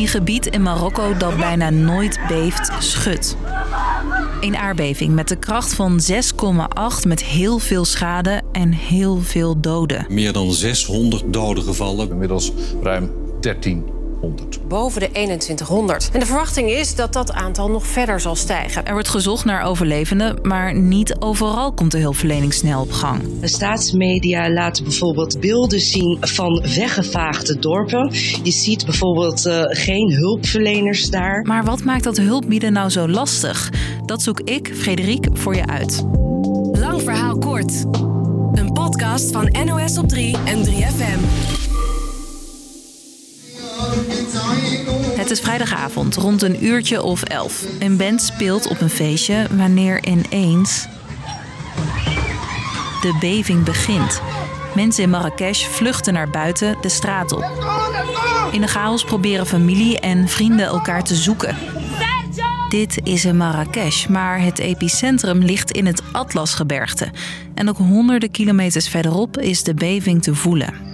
Een gebied in Marokko dat bijna nooit beeft, schudt. Een aardbeving met de kracht van 6,8 met heel veel schade en heel veel doden. Meer dan 600 doden gevallen. Inmiddels ruim 1300. Boven de 2100. En de verwachting is dat dat aantal nog verder zal stijgen. Er wordt gezocht naar overlevenden, maar niet overal komt de hulpverlening snel op gang. De staatsmedia laten bijvoorbeeld beelden zien van weggevaagde dorpen. Je ziet bijvoorbeeld uh, geen hulpverleners daar. Maar wat maakt dat hulp bieden nou zo lastig? Dat zoek ik, Frederik, voor je uit. Lang verhaal kort. Een podcast van NOS op 3 en 3FM. Het is vrijdagavond, rond een uurtje of elf. Een band speelt op een feestje wanneer ineens de beving begint. Mensen in Marrakesh vluchten naar buiten de straat op. In de chaos proberen familie en vrienden elkaar te zoeken. Dit is in Marrakesh, maar het epicentrum ligt in het Atlasgebergte. En ook honderden kilometers verderop is de beving te voelen.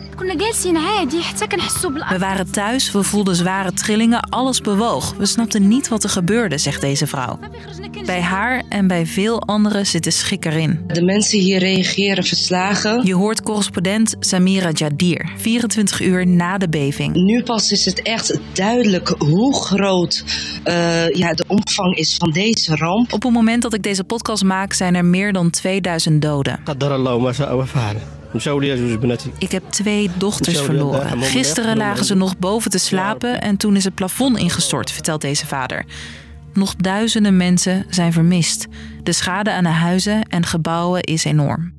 We waren thuis, we voelden zware trillingen, alles bewoog. We snapten niet wat er gebeurde, zegt deze vrouw. Bij haar en bij veel anderen zit de schik erin. De mensen hier reageren verslagen. Je hoort correspondent Samira Jadir, 24 uur na de beving. Nu pas is het echt duidelijk hoe groot uh, ja, de omvang is van deze ramp. Op het moment dat ik deze podcast maak zijn er meer dan 2000 doden. Ik heb twee dochters verloren. Gisteren lagen ze nog boven te slapen en toen is het plafond ingestort, vertelt deze vader. Nog duizenden mensen zijn vermist. De schade aan de huizen en gebouwen is enorm.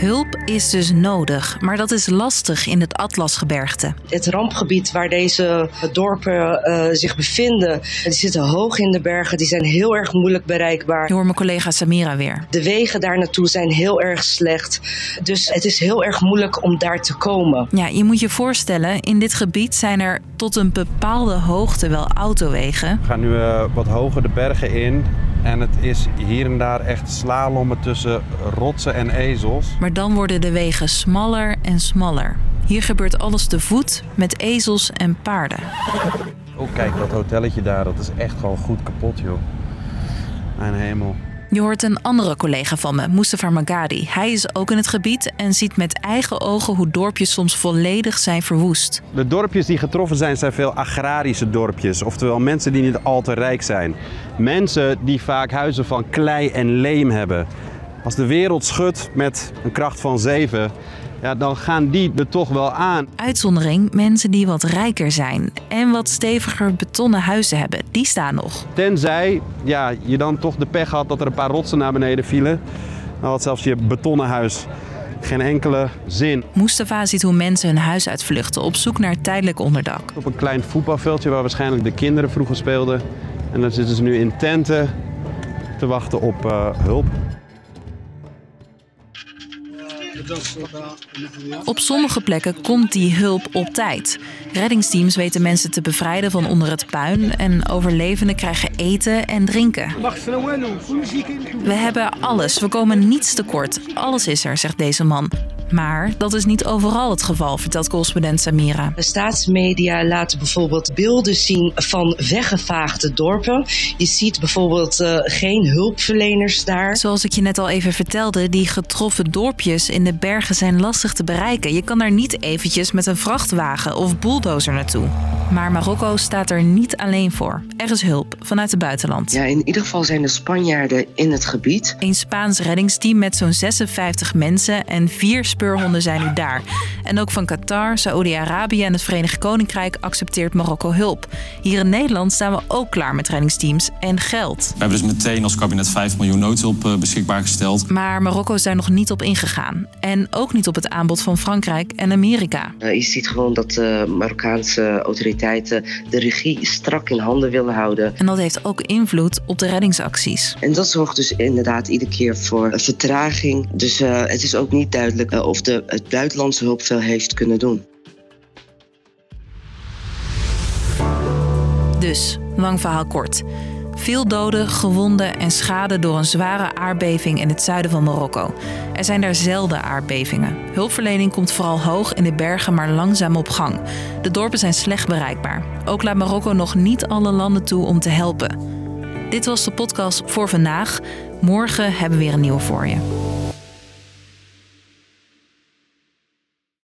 Hulp is dus nodig, maar dat is lastig in het Atlasgebergte. Het rampgebied waar deze dorpen uh, zich bevinden, die zitten hoog in de bergen, die zijn heel erg moeilijk bereikbaar. Hoort mijn collega Samira weer. De wegen daar naartoe zijn heel erg slecht, dus het is heel erg moeilijk om daar te komen. Ja, je moet je voorstellen, in dit gebied zijn er tot een bepaalde hoogte wel autowegen. We gaan nu uh, wat hoger de bergen in. En het is hier en daar echt slalommen tussen rotsen en ezels. Maar dan worden de wegen smaller en smaller. Hier gebeurt alles te voet met ezels en paarden. Oh, kijk, dat hotelletje daar, dat is echt gewoon goed kapot, joh. Mijn hemel. Je hoort een andere collega van me, Mustafa Magadi. Hij is ook in het gebied en ziet met eigen ogen hoe dorpjes soms volledig zijn verwoest. De dorpjes die getroffen zijn, zijn veel agrarische dorpjes. Oftewel mensen die niet al te rijk zijn. Mensen die vaak huizen van klei en leem hebben. Als de wereld schudt met een kracht van 7, ja, dan gaan die er toch wel aan. Uitzondering, mensen die wat rijker zijn en wat steviger betonnen huizen hebben, die staan nog. Tenzij ja, je dan toch de pech had dat er een paar rotsen naar beneden vielen. Dan had zelfs je betonnen huis geen enkele zin. Mustafa ziet hoe mensen hun huis uitvluchten op zoek naar tijdelijk onderdak. Op een klein voetbalveldje waar waarschijnlijk de kinderen vroeger speelden. En dan zitten ze nu in tenten te wachten op uh, hulp. Op sommige plekken komt die hulp op tijd. Reddingsteams weten mensen te bevrijden van onder het puin en overlevenden krijgen eten en drinken. We hebben alles, we komen niets tekort. Alles is er, zegt deze man. Maar dat is niet overal het geval, vertelt correspondent Samira. De staatsmedia laten bijvoorbeeld beelden zien van weggevaagde dorpen. Je ziet bijvoorbeeld uh, geen hulpverleners daar. Zoals ik je net al even vertelde, die getroffen dorpjes in de bergen zijn lastig te bereiken. Je kan daar niet eventjes met een vrachtwagen of bulldozer naartoe. Maar Marokko staat er niet alleen voor. Er is hulp vanuit het buitenland. Ja, in ieder geval zijn er Spanjaarden in het gebied. Een Spaans reddingsteam met zo'n 56 mensen en vier speurhonden zijn nu daar. En ook van Qatar, Saoedi-Arabië en het Verenigd Koninkrijk accepteert Marokko hulp. Hier in Nederland staan we ook klaar met reddingsteams en geld. We hebben dus meteen als kabinet 5 miljoen noodhulp beschikbaar gesteld. Maar Marokko is daar nog niet op ingegaan. En ook niet op het aanbod van Frankrijk en Amerika. Je ziet gewoon dat de Marokkaanse autoriteiten de regie strak in handen willen houden. En dat heeft ook invloed op de reddingsacties. En dat zorgt dus inderdaad iedere keer voor vertraging. Dus uh, het is ook niet duidelijk uh, of de, het buitenlandse hulp veel heeft kunnen doen. Dus, lang verhaal kort. Veel doden, gewonden en schade door een zware aardbeving in het zuiden van Marokko. Er zijn daar zelden aardbevingen. Hulpverlening komt vooral hoog in de bergen, maar langzaam op gang. De dorpen zijn slecht bereikbaar. Ook laat Marokko nog niet alle landen toe om te helpen. Dit was de podcast voor vandaag. Morgen hebben we weer een nieuwe voor je.